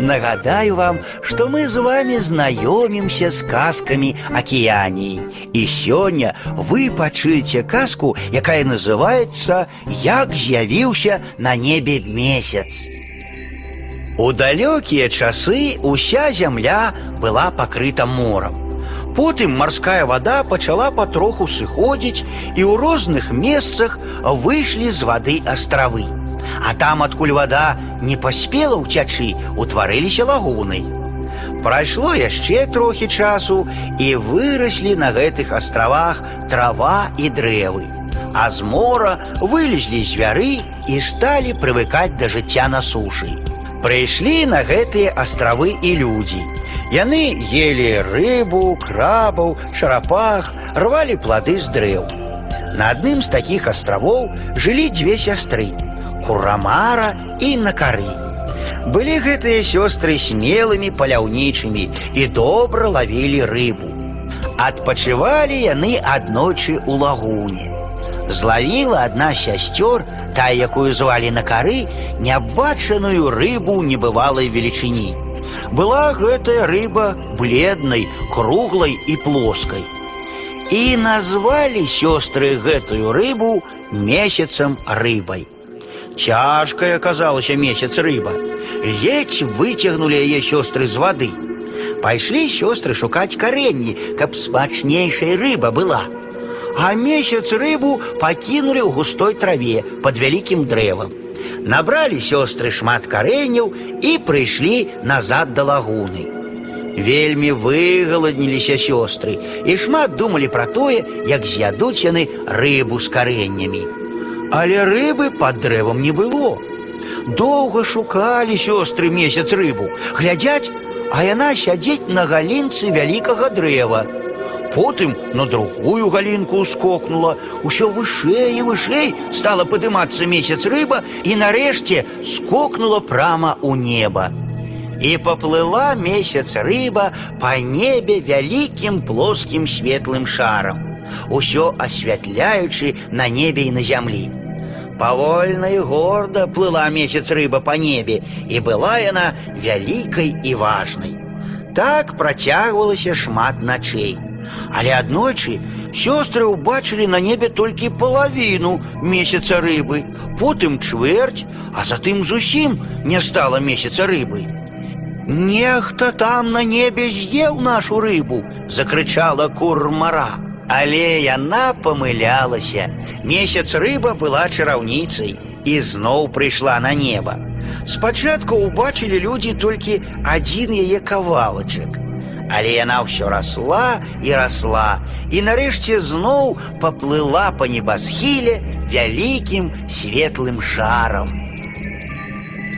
Нагадаю вам, что мы з вами знаёмімся з казкамі акіяніі. І сёння вы пачуеце казку, якая называецца Як з'явіўся на небе месяц. У далёкія часы уся зямля была пакрыта морам. Потым марская вода пачала патроху сыходзіць і ў розных месцах выйшлі з вады астравы. А там, адкуль вода не паспела ўцячы, утварыліся лагуны. Прайшло яшчэ трохі часу і выраслі на гэтых астравах трава і дрэвы. А з мора вылезлі звяры і сталі прывыкаць да жыцця на сушы. Прыйшлі на гэтыя астравы і людзі. Яны ели рыбу, крабаў, шарапах, рвалі плады з дрэў. На адным з такіх астравоў жылі дзве сястры Курамара і Накары. Былі гэтыя сёстры смелымі паляўнічымі і добра лавілі рыбу. Адпачывалі яны аднойчы ў лагуне. Злавіла адна з сясцёр, та, якую звалі Накары, нябачаную рыбу небывалай велічыні. Была гэтая рыба бледнай, круглай і плоскай. І назвалі сёстры гэтую рыбу месяцам рыбай. Цяжкая аказалася месяц рыба. Ледзь выцягнули яе сёстры з вады. Пайшлі сёстры шукаць каренні, каб смачнейшая рыба была. А месяц рыбу пакінулі ў густой траве под вялікім дрэвам. Набралі сёстры шмат карэнняў і прыйшлі назад да лагуны. Вельмі выгаладніліся сёстры і шмат думалі пра тое, як з'ядуць яны рыбу з карэннямі. Але рыбы пад дрэвам не было. Доўга шукалі сёстры месяц рыбу, глядзяць, а яна сядзець на галінцы вялікага дрэва. Потым на другую галінку скокнула, усё вышэй і вышэй стала падымацца месяц рыба і нарэшце скокнула прама ў неба. І паплыла месяц рыба па небе вялікім плоскім светлым шарам, усё асвятляючы на небе і на зямлі. Павольна і горда плыла месяц рыба па небе, і была яна вялікай і важнай. Так працягвалася шмат начэй. Але аднойчы сёстры ўбачылі на небе толькі палавіну месяца рыбы, потым чвэрць, а затым зусім не стала месяца рыбы. Нехта там на небе з'еў нашу рыбу, закрычала курмара. Але яна памылялася. Месяц рыба была чараўніцай і зноў прыйшла на неба. Спачатку ўбачылі людзі толькі адзін яе кавалачак. Але яна ўсё расла і расла і нарэшце зноў паплыла па небасхіле вялікім светлым шарам.